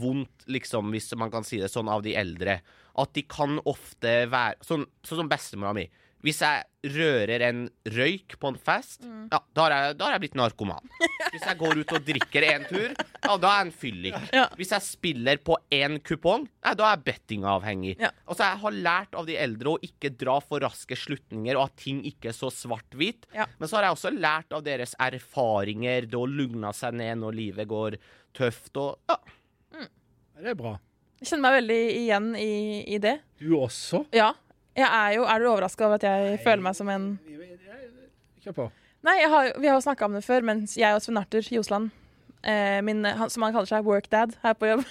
vondt, liksom, hvis man kan si det sånn, av de eldre. At de kan ofte være Sånn, sånn som bestemora mi. Hvis jeg rører en røyk på en fest, Mm. ja, da har, jeg, da har jeg blitt narkoman. Hvis jeg går ut og drikker en tur, ja, da er jeg en fyllik. Ja. Hvis jeg spiller på én kupong, ja, da er jeg bettingavhengig. Ja. Altså, jeg har lært av de eldre å ikke dra for raske slutninger, og at ting ikke er så svart-hvitt. Ja. Men så har jeg også lært av deres erfaringer, det å lugne seg ned når livet går tøft, og ja. Det er bra. Jeg kjenner meg veldig igjen i, i det. Du også? Ja. Jeg er jo Er du overraska over at jeg føler meg som en Kjør på. Nei, jeg har, vi har jo snakka om det før, mens jeg og Sven Arthur Josland, eh, min, han, som han kaller seg workdad her på jobb,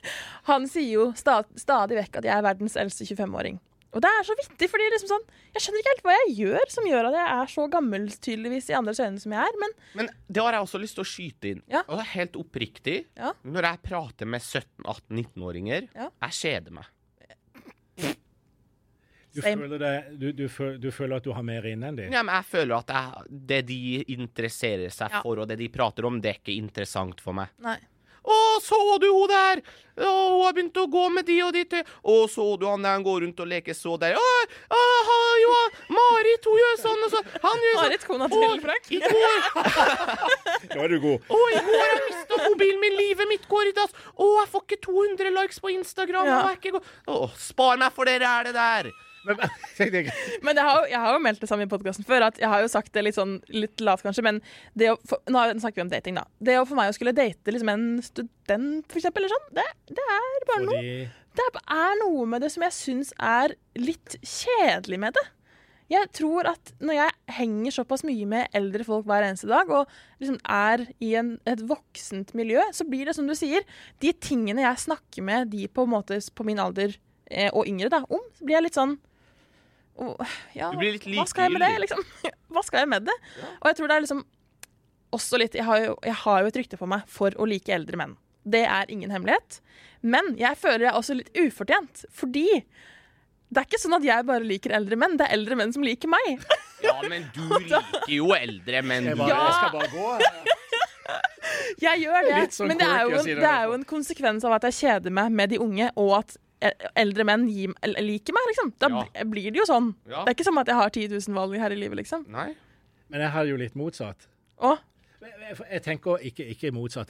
[laughs] han sier jo stad, stadig vekk at jeg er verdens eldste 25-åring. Og det er så vittig, fordi liksom sånn, jeg skjønner ikke helt hva jeg gjør som gjør at jeg er så gammel tydeligvis i andres øyne som jeg er. Men Men det har jeg også lyst til å skyte inn. Ja. Og det er helt oppriktig. Ja. Når jeg prater med 17-18-19-åringer, Ja. jeg kjeder meg. Du føler, det, du, du, føler, du føler at du har mer inne enn de? Ja, men jeg føler at jeg, det de interesserer seg Ja. for, og det de prater om, det er ikke interessant for meg. nei. Å, så du hun der? Å, hun har begynt å gå med de og de til. Å, så du han der han går rundt og leker så der? Å, å, ha, jo, Marit, hun gjør sånn og sånn. Han gjør sånn. Marit, kona til Frank. I går, [laughs] Nå er du god. å, i går har jeg mista mobilen min, livet mitt går i dass. Å, jeg får ikke 200 likes på Instagram. Ja. jeg er ikke god. Å, spar meg for det rælet der. Men, Men jeg har, jeg har jo meldt det samme i podkasten før. At jeg har jo sagt det litt sånn litt lat, kanskje, men det å, for, nå snakker vi om dating, da. Det å for meg å skulle date liksom en student, for eksempel, eller sånn, det, det er bare noe Det er noe med det som jeg syns er litt kjedelig med det. Jeg tror at når jeg henger såpass mye med eldre folk hver eneste dag, og liksom er i en, et voksent miljø, så blir det som du sier, de tingene jeg snakker med de på, måte, på min alder eh, og yngre da, om, så blir jeg litt sånn «Åh, ja, Du blir litt Hva skal jeg med det, liksom? [laughs] Hva skal jeg med det? Og jeg tror det er liksom også litt jeg har, jo, jeg har jo et rykte på meg for å like eldre menn. Det er ingen hemmelighet. Men jeg føler jeg er også litt ufortjent, fordi det er ikke sånn at jeg bare liker eldre menn, det er eldre menn som liker meg. [laughs] Ja, men du [laughs] liker jo eldre, menn. jeg, bare, Ja. jeg skal bare gå. Jeg gjør det, sånn men det er, jo en, si det det er jo en konsekvens av at jeg kjeder meg med de unge, og at eldre menn liker meg, liksom. Da Ja. blir det jo sånn. Ja. Det er ikke som at jeg har 10 000 valg her i livet, liksom. Nei. Men jeg har jo litt motsatt. Å, Jeg, tenker ikke, ikke motsatt.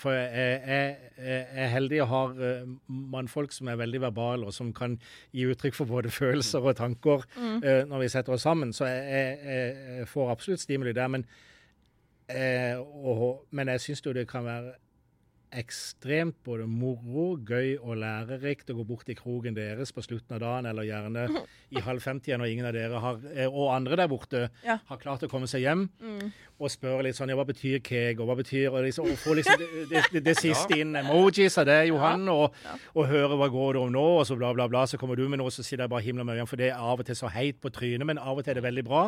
For jeg, jeg, jeg er heldig og har eh, mannfolk som er veldig verbale, og som kan gi uttrykk for både følelser og tanker mm. når vi setter oss sammen. Så jeg, jeg, jeg, jeg får absolutt stimuli der. Men, eh, og, men jeg syns jo det kan være ekstremt både moro, gøy og lærerikt å gå bort i krogen deres på slutten av dagen, eller gjerne i halv femtida når ingen av dere har, eh, og andre der borte Ja. har klart å komme seg hjem og spørre litt sånn ja, hva betyr keg, og hva betyr og, liksom, og få liksom det, det, det, det siste inn emojis av det, Johan, og, og høre hva går det om nå, og så bla, bla, bla. Så kommer du med noe, så sitter jeg bare himler med øynene, for det er av og til så heit på trynet, men av og til er det veldig bra.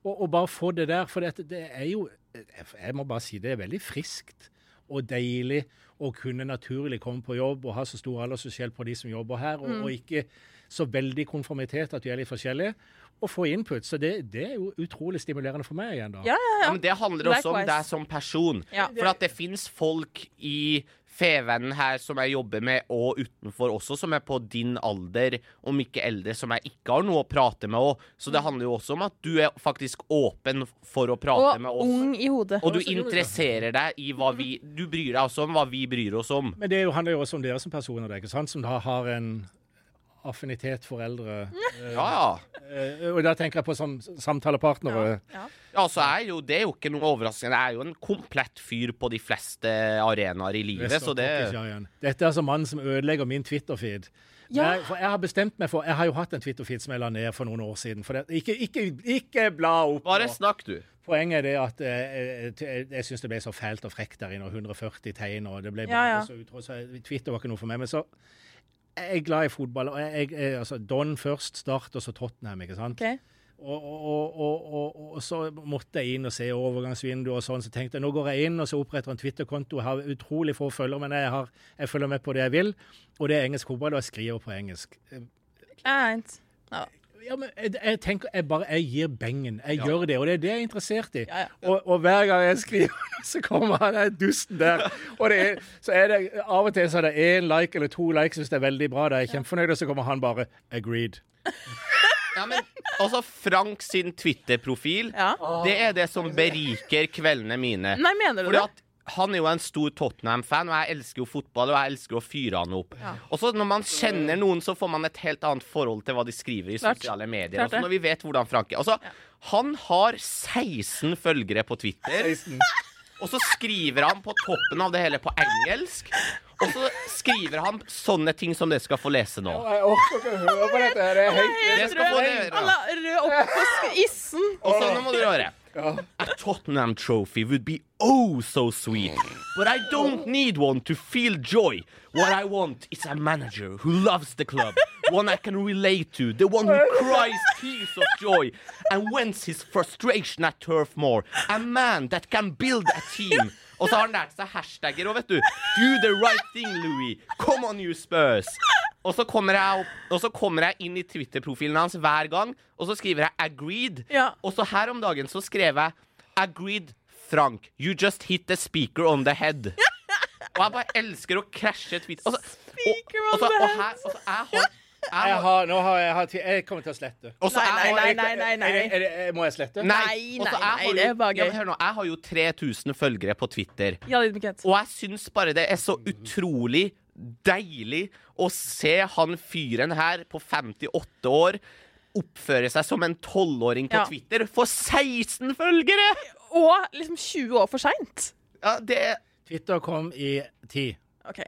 Og, og bare få det der, for det, det er jo Jeg må bare si det er veldig friskt og deilig å kunne naturlig komme på jobb og ha så stor aldersforskjell på de som jobber her, og, og ikke så veldig konformitet at vi er litt forskjellige, og få input. Så det, det er jo utrolig stimulerende for meg igjen, da. ja, ja, Ja, ja. men det handler også om deg som person. Ja. For at det fins folk i Fevennen her som jeg jobber med, og utenfor også, som er på din alder, om ikke eldre, som jeg ikke har noe å prate med òg. Så det handler jo også om at du er faktisk åpen for å prate Og med oss. Og ung i hodet. Og du interesserer deg i hva vi Du bryr deg også om hva vi bryr oss om. Men det er handler jo også om dere som personer, ikke sant? som da har en affinitet for eldre. Eh, [laughs] Ja, ja. eh, og da tenker jeg på som samtalepartnere. Ja. Ja, så er jo, Det er jo ikke noe overraskende. Jeg er jo en komplett fyr på de fleste arenaer i livet, så det. Dette er altså mannen som ødelegger min Twitter-feed. Ja. Jeg, for jeg har bestemt meg for Jeg har jo hatt en Twitter-feed som jeg la ned for noen år siden. For det, ikke, ikke, ikke bla opp Bare nå. snakk, du. Poenget er det at eh, jeg, jeg syns det ble så fælt og frekt der inne, og 140 tegn, og det ble Ja, bare ja. så utro, så jeg- Twitter var ikke noe for meg. Men så jeg er glad i fotball. og jeg, jeg, altså Don først, Start, og så Tottenham. ikke sant? Okay. Og, og, og, og, så måtte jeg inn og se overgangsvinduet og sånn. Så tenkte jeg nå går jeg inn og så oppretter en Twitter-konto. Har utrolig få følgere, men jeg, har, jeg følger med på det jeg vil. Og det er engelsk fotball, og jeg skriver på engelsk. Fint. Ja. Ja, men jeg, jeg tenker jeg bare jeg gir bengen. Jeg gjør det, og det er det jeg er interessert i. Ja, ja. Og, og hver gang jeg skriver, [laughs] så kommer han der dusten der. Og det er, så er det av og til så er det én like eller to likes hvis det er veldig bra. Da er jeg kjempefornøyd, og så kommer han bare 'agreed'. [laughs] Ja, men altså, Frank sin Twitter-profil, Ja. det er det som beriker kveldene mine. Nei, mener du Fordi det? at han er jo en stor Tottenham-fan, og jeg elsker jo fotball, og jeg elsker å fyre han opp. Ja. Og så når man kjenner noen, så får man et helt annet forhold til hva de skriver i Klart. sosiale medier. Klart Og så når vi vet hvordan Frank er. Altså, han har 16 følgere på Twitter. Og så skriver han på toppen av det hele på engelsk. Og så skriver han sånne ting som dere skal få lese nå. Jeg orker ikke å høre på dette. her. Det er helt Det skal få høre. Alle er rød opp på issen. Og så nå må dere høre. A Tottenham trophy would be oh so sweet, but I don't oh. need one to feel joy. What I want is a manager who loves the club, [laughs] one I can relate to, the one who cries tears of joy and vents his frustration at Turf Moor, a man that can build a team. Og så har han lært seg hashtagger og vet du. Do the right thing, Louis. Come on, you Spurs. Og så kommer jeg, opp, og så kommer jeg inn i Twitter-profilen hans hver gang, og så skriver jeg 'agreed'. Ja. Og så her om dagen så skrev jeg 'agreed, Frank. You just hit the speaker on the head'. [laughs] Og jeg bare elsker å krasje Twitter. Og så, og, og så, the og her, og så jeg har jeg har, nå har jeg, har, jeg kommer til å slette. Også, Nei, nei, nei, nei, nei, Er det, er det, er- må jeg slette? Nei, Nei, nei, nei, det er bare gøy. Ja, hør nå, jeg har jo 3000 følgere på Twitter. Ja. Og jeg syns bare det er så utrolig deilig å se han fyren her på 58 år oppføre seg som en tolvåring på Ja. Twitter. For 16 følgere! Og liksom 20 år for seint. Ja, det er Twitter kom i 10. OK.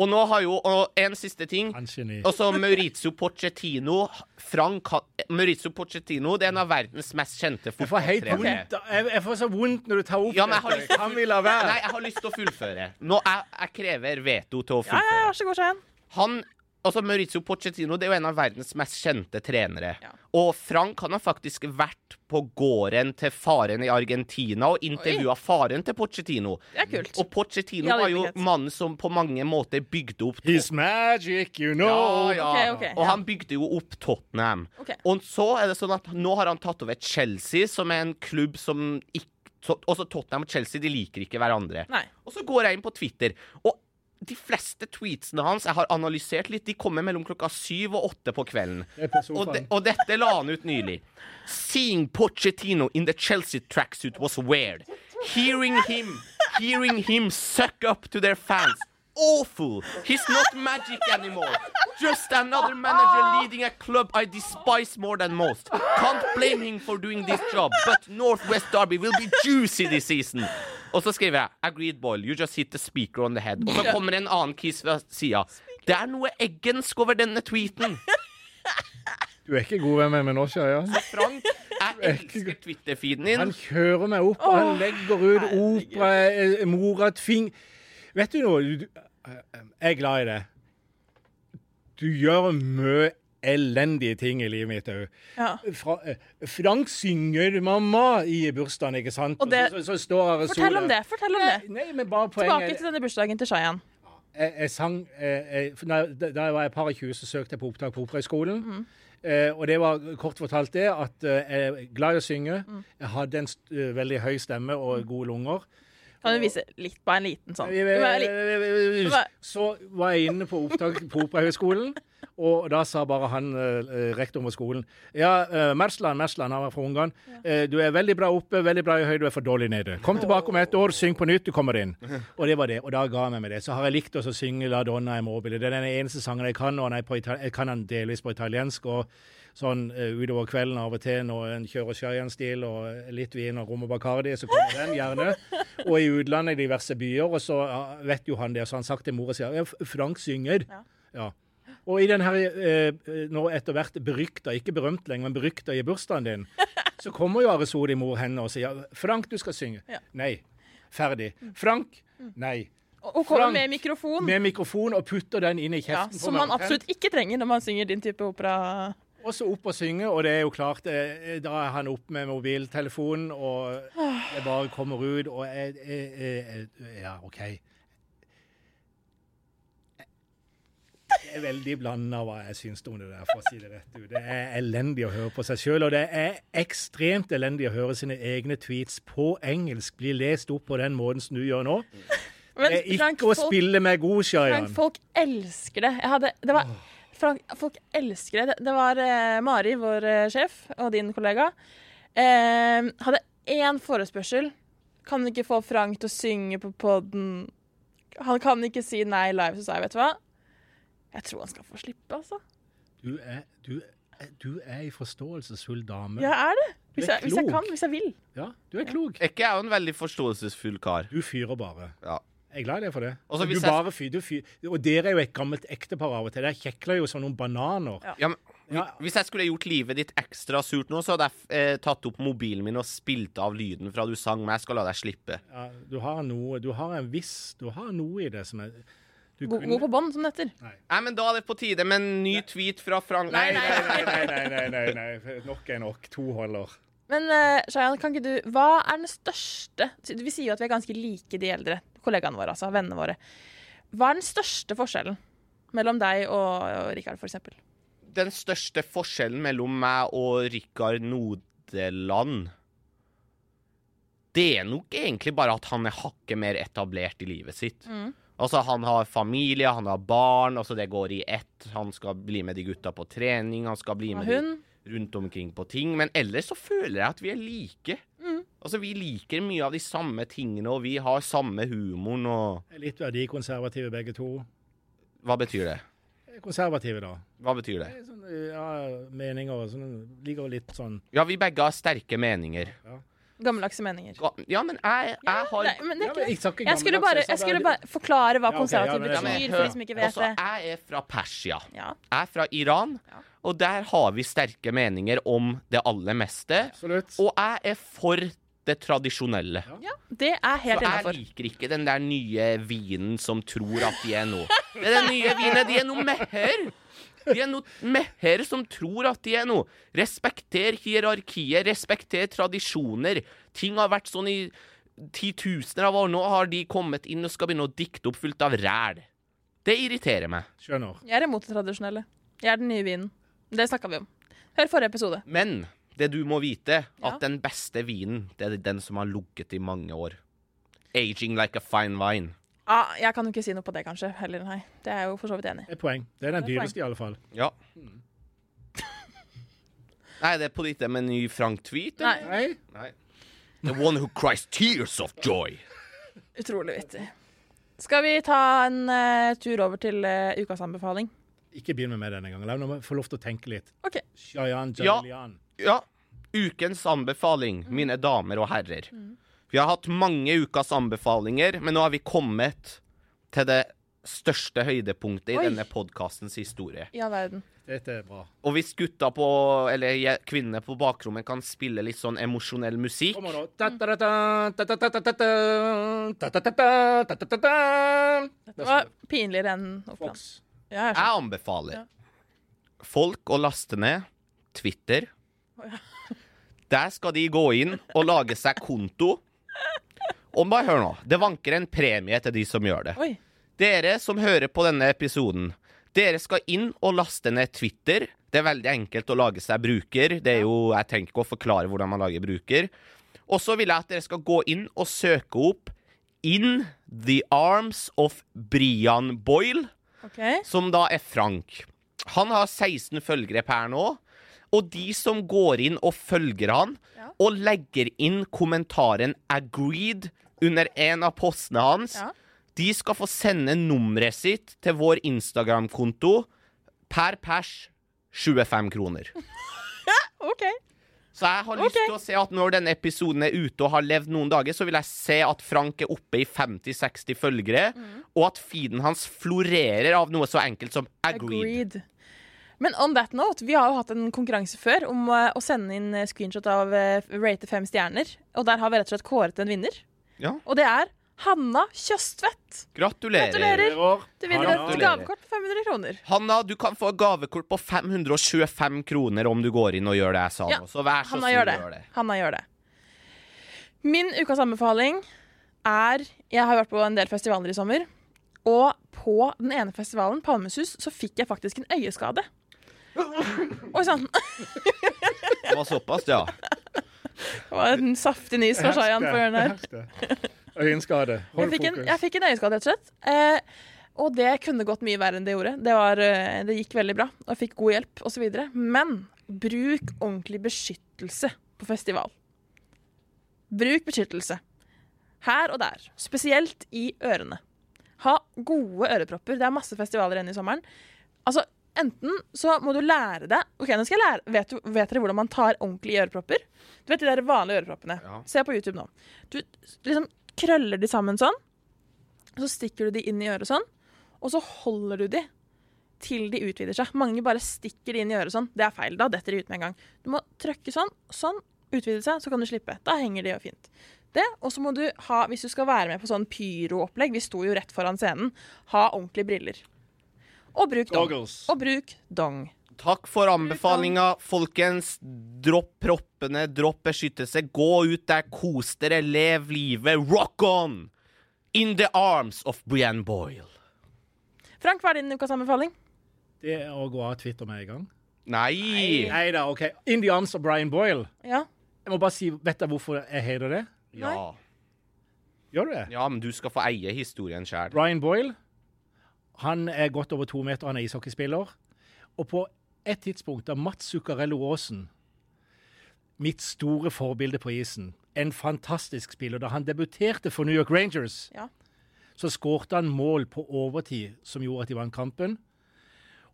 Og nå har jo Og en siste ting. Han. Og så Maurizio Pochettino. Frank ha- Maurizio Pochettino det er en av verdens mest kjente fotballtrenere. Jeg, jeg får så vondt når du tar opp Ja, men jeg har dette. Kan vi la være? Nei, jeg har lyst til å fullføre. Nå, jeg, jeg krever veto til å fullføre. Ja, ja, ja. vær så god, Cheyenne. Han, altså Maurizio Pochettino det er jo en av verdens mest kjente trenere. Ja. Og Frank han har faktisk vært på gården til faren i Argentina og intervjua faren til Pochettino. Det er kult. Og Pochettino Ja, er var jo mannen som på mange måter bygde opp He's magic, you know. ja, ja. okay. ok, Og ja. han bygde jo opp Tottenham. Okay. Og så er det sånn at nå har han tatt over Chelsea, som er en klubb som ikke så- Også Tottenham og Chelsea de liker ikke hverandre. Nei. Og så går jeg inn på Twitter, og de fleste tweetsene hans jeg har analysert litt, de kommer mellom klokka syv og åtte på kvelden. Og, de, og dette la han ut nylig. Seeing Pochettino in the Chelsea tracksuit was weird. Hearing him, hearing him suck up to their fans. Awful. He's not magic anymore. Just another manager leading a club I despise more than most. Can't blame him for doing this job, but Northwest Derby will be juicy this season. Og så skriver jeg Agreed, Boyle. You just hit the speaker on the head. Og så kommer en annen kiss fra sida. Det er noe eggensk over denne tweeten. Du er ikke god venn med meg nå, Shayan. Frank, jeg elsker Twitter-feeden din. Han kjører meg opp, og han legger ut opera, eh, mora tving Vet du noe? Jeg er glad i det. Du gjør mye elendige ting i livet mitt òg. Ja. Frank synger 'mamma' i bursdagen, ikke sant? Og det- så, så, så Fortell om det. fortell om det. Nei, men bare Tilbake til denne bursdagen til Shayan. jeg, jeg sang eh, jeg, Da da jeg var et par og tjue, så søkte jeg på opptak på Operahøgskolen. Mm. Eh, og det var kort fortalt det at eh, jeg er glad i å synge. Mm. Jeg hadde en eh, veldig høy stemme og gode lunger. Kan du vise litt på en liten sånn? Så var jeg inne på opptak på Operahøgskolen, og da sa bare han eh, rektoren på skolen Ja, uh, Mersland, Mersland, han var fra Ungarn. Eh, du er veldig bra oppe, veldig bra i høyde, du er for dårlig nede. Kom tilbake om et år, syng på nytt, du kommer inn. Og det var det. Og da ga jeg meg med det. Så har jeg likt å synge La Donna e mobile. Det er den eneste sangen jeg kan, og jeg kan den delvis på italiensk. og Sånn eh, utover kvelden av og til når en kjører Shayan-stil og litt vin og rom og Bacardi, så kommer den gjerne. Og i utlandet, i diverse byer, og så vet jo han det. Så han sagt til mora si Frank synger. Ja. Ja. Og i den her, eh, nå etter hvert berykta, ikke berømt lenger, men berykta i bursdagen din, [laughs] så kommer jo Aresodi mor henne og sier 'Frank, du skal synge'. Ja. Nei. Ferdig. Frank? Nei. Og og kommer med mikrofon. Med mikrofon og putter den inn i kjeften. Ja, som man absolutt ikke trenger når man synger din type opera. Og så opp og synge, og det er jo klart eh, Da er han opp med mobiltelefonen, og det bare kommer ut, og jeg, jeg, jeg, Ja, OK. Jeg er veldig blanda hva jeg syns om det der, for å si det rett ut. Det er elendig å høre på seg sjøl, og det er ekstremt elendig å høre sine egne tweets på engelsk bli lest opp på den måten som du gjør nå. Men Det er Frank, ikke å spille med god, Shayan. Frank, folk elsker det. Jeg hadde, det var Frank, folk elsker det. Det var eh, Mari, vår eh, sjef, og din kollega. Eh, hadde én forespørsel. Kan du ikke få Frank til å synge på poden? Han kan ikke si nei live, så sa jeg, vet du hva. Jeg tror han skal få slippe, altså. Du er, du, du er ei forståelsesfull dame. Jeg er det. Hvis er jeg, hvis jeg kan, hvis jeg vil. Ja, du er klok. Ikke jeg er jo en veldig forståelsesfull kar? Du fyrer bare. Ja. Jeg er glad i deg for det. Og så du bare fyr, du fyr, og dere er jo et gammelt ektepar av og til. Dere kjekler jo som noen bananer. Ja. Ja, men, Ja. Hvis jeg skulle gjort livet ditt ekstra surt nå, så hadde jeg eh, tatt opp mobilen min og spilt av lyden fra du sang, men jeg skal la deg slippe. Ja, du har noe Du har en viss Du har noe i det som er du God, god på bånd, som det heter. Nei, men da er det på tide med en ny tweet fra Frank Nei, nei, nei, nei, nei, nei, nei, nei. Nok er nok. To holder. Men uh, Shayan, kan ikke du Hva er den største Vi sier jo at vi er ganske like de eldre kollegaene våre, altså vennene våre. Hva er den største forskjellen mellom deg og, og Rikard, eksempel? Den største forskjellen mellom meg og Rikard Nodeland Det er nok egentlig bare at han er hakket mer etablert i livet sitt. Mm. Altså, han har familie, han har barn, altså det går i ett. Han skal bli med de gutta på trening, han skal bli med med de hun? Rundt omkring på ting. Men ellers så føler jeg at vi er like. Mm. Altså, vi liker mye av de samme tingene, og vi har samme humoren og Er Litt verdikonservative begge to. Hva betyr det? Konservative, da. Hva betyr det? Det er Sånn, ja, meninger og sånn. Ligger litt sånn Ja, vi begge har sterke meninger. Gammeldagse meninger. Ga- Ja, men jeg, jeg har Nei, men det er ikke men det. jeg Jeg skulle bare, jeg skulle bare- forklare hva konservativ er betyr, for de som ikke vet Altså, det. jeg er fra Persia. Ja. Jeg er fra Iran, Ja. og der har vi sterke meninger om det aller meste. Absolutt. Og jeg er for det tradisjonelle. ja, det er Så helt jeg liker ikke den der nye vinen som tror at de er noe. Det er den nye vinen, de er noe meher. De er noe meher som tror at de er noe. Respekter hierarkiet, respekter tradisjoner. Ting har vært sånn i titusener av år. Nå har de kommet inn og skal begynne å dikte opp fullt av ræl. Det irriterer meg. Skjønner. Jeg er imot det tradisjonelle. Jeg er den nye vinen. Det snakka vi om. Hør forrige episode. Men det du må vite, Ja. at den beste vinen, det er den som har ligget i mange år. Aging like a fine wine. Ah, jeg kan jo ikke si noe på det, kanskje. Heller, nei. Det er jeg jo for så vidt enig i. Er poeng. Det er den Det er dyreste, i alle fall. Ja. [laughs] Nei, det er på ditt med ny Frank-tweet? Nei, Nei, Nei. The one who cries tears of joy. utrolig vittig. Skal vi ta en eh, tur over til eh, ukas anbefaling? ikke begynn med meg denne gangen. La meg få lov til å tenke litt. OK. Shayan Ja. Ja, ukens anbefaling, mine damer og herrer. Vi har hatt mange ukas anbefalinger, men nå har vi kommet til det største høydepunktet i Oi. denne podkastens historie. I all verden. Dette er bra. Og hvis gutta på, eller je- kvinnene på bakrommet kan spille litt sånn emosjonell musikk Kommer nå. Ta-ta-ta-ta, ta-ta-ta-ta-ta, ta-ta-ta-ta, ta-ta-ta-ta. Det var pinligere enn Oppland. Fox. Ja, jeg Jeg anbefaler anbefaler folk å laste ned Twitter. Der skal de gå inn og lage seg konto. Og bare hør nå, det vanker en premie til de som gjør det. Oi. Dere som hører på denne episoden, dere skal inn og laste ned Twitter. Det er veldig enkelt å lage seg bruker. Det er jo, Jeg trenger ikke å forklare hvordan man lager bruker. Og så vil jeg at dere skal gå inn og søke opp In the Arms of Brian Boyle okay. som da er Frank. Han har 16 følgere per nå. Og de som går inn og følger han, Ja. og legger inn kommentaren 'agreed' under en av postene hans, Ja. de skal få sende nummeret sitt til vår Instagram-konto per pers 25 kroner. [laughs] OK. Så jeg har lyst okay. til å se at når denne episoden er ute og har levd noen dager, så vil jeg se at Frank er oppe i 50-60 følgere, Mm. og at feeden hans florerer av noe så enkelt som 'agreed'. Agreed. Men on that note, vi har jo hatt en konkurranse før om eh, å sende inn eh, screenshot av uh, rate fem stjerner. Og der har vi rett og slett kåret en vinner. Ja. Og det er Hanna Tjøstvedt. Gratulerer. Gratulerer. Du vinner et gavekort på 500 kroner. Hanna, du kan få gavekort på 525 kroner om du går inn og gjør det jeg sa Ja, nå. Så vær så snill gjør det. gjøre det. Hanna gjør det. Min ukas anbefaling er Jeg har vært på en del festivaler i sommer. Og på den ene festivalen, Palmesus, så fikk jeg faktisk en øyeskade. Oi sann. Det var såpass, ja. Det var en saftig nys fra Shayan på hjørnet her. Øyenskade. Hold Jeg fikk, en, fokus. jeg fikk en øyenskade, rett og slett. Eh, Og det kunne gått mye verre enn det gjorde. Det, var, eh, det gikk veldig bra, og jeg fikk god hjelp osv. Men bruk ordentlig beskyttelse på festival. Bruk beskyttelse. Her og der. Spesielt i ørene. Ha gode ørepropper. Det er masse festivaler igjen i sommeren. Altså, enten så må du lære deg Ok, nå skal jeg lære Vet, du, vet dere hvordan man tar ordentlige ørepropper? Du vet de der vanlige øreproppene? Ja. Se på YouTube nå. Du liksom krøller de sammen sånn. Så stikker du de inn i øret sånn. Og så holder du de til de utvider seg. Mange bare stikker de inn i øret sånn. Det er feil. Da detter de ut med en gang. Du må trykke sånn. Sånn. Utvide seg, så kan du slippe. Da henger de jo fint. Det, Og så må du ha, hvis du skal være med på sånn pyroopplegg, vi sto jo rett foran scenen, ha ordentlige briller. Og bruk dong. Og bruk dong. Takk for anbefalinga, folkens. Dropp proppene, dropp beskyttelse. Gå ut der, kos dere, lev livet. Rock on! In the arms of Brian Boyle. Frank, hva er din ukas anbefaling? Det er å gå av Twitter med en gang. Nei! Nei da, OK. In the arms of Brian Boyle. Ja. Jeg må bare si, Vet dere hvorfor jeg heter det? Ja. Gjør du det? ja, men du skal få eie historien sjøl. Brian Boyle han er godt over to meter, han er ishockeyspiller. Og på et tidspunkt da Mats Zuccarello Aasen, mitt store forbilde på isen, en fantastisk spiller, da han debuterte for New York Rangers, Ja. så skårte han mål på overtid som gjorde at de vant kampen.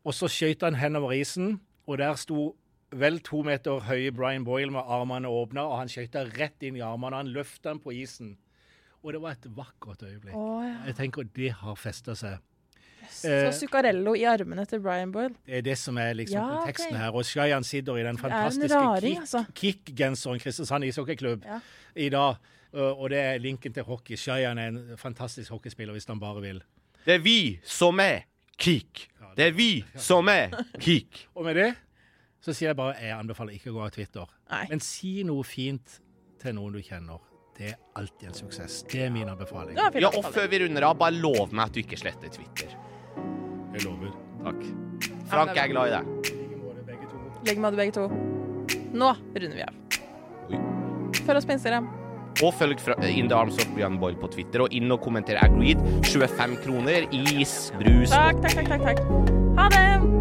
Og så skøyt han henover isen, og der sto vel to meter høye Brian Boyle med armene åpna, og han skøyta rett inn i armene. Han løfta den på isen. Og det var et vakkert øyeblikk. Oh, ja. Jeg tenker det har festa seg. Så Eh, Zuccarello i armene til Brian Boyle. Det er det som er liksom Ja, ok. okay. her. Og Shayan sitter i den fantastiske altså. kick-genseren Kristiansand ishockeyklubb Ja. i dag. Og det er linken til hockey. Shayan er en fantastisk hockeyspiller hvis han bare vil. Det er vi som er Kik. Det er vi som er Kik. [laughs] Og med det så sier jeg bare jeg anbefaler ikke å gå av Twitter. Nei. Men si noe fint til noen du kjenner. Det er alltid en suksess. Det er min anbefaling. Ja, og før vi runder av, bare lov meg at du ikke sletter Twitter. Jeg lover. Takk. Frank, jeg er glad i deg. Legg med begge to. Nå runder vi av. Følg oss på Instagram. Og følg fra In the Arms of Brian Boyle på Twitter, og inn og kommenter Agreed. 25 kroner, is, brus Takk, takk, takk. takk, takk. Ha det!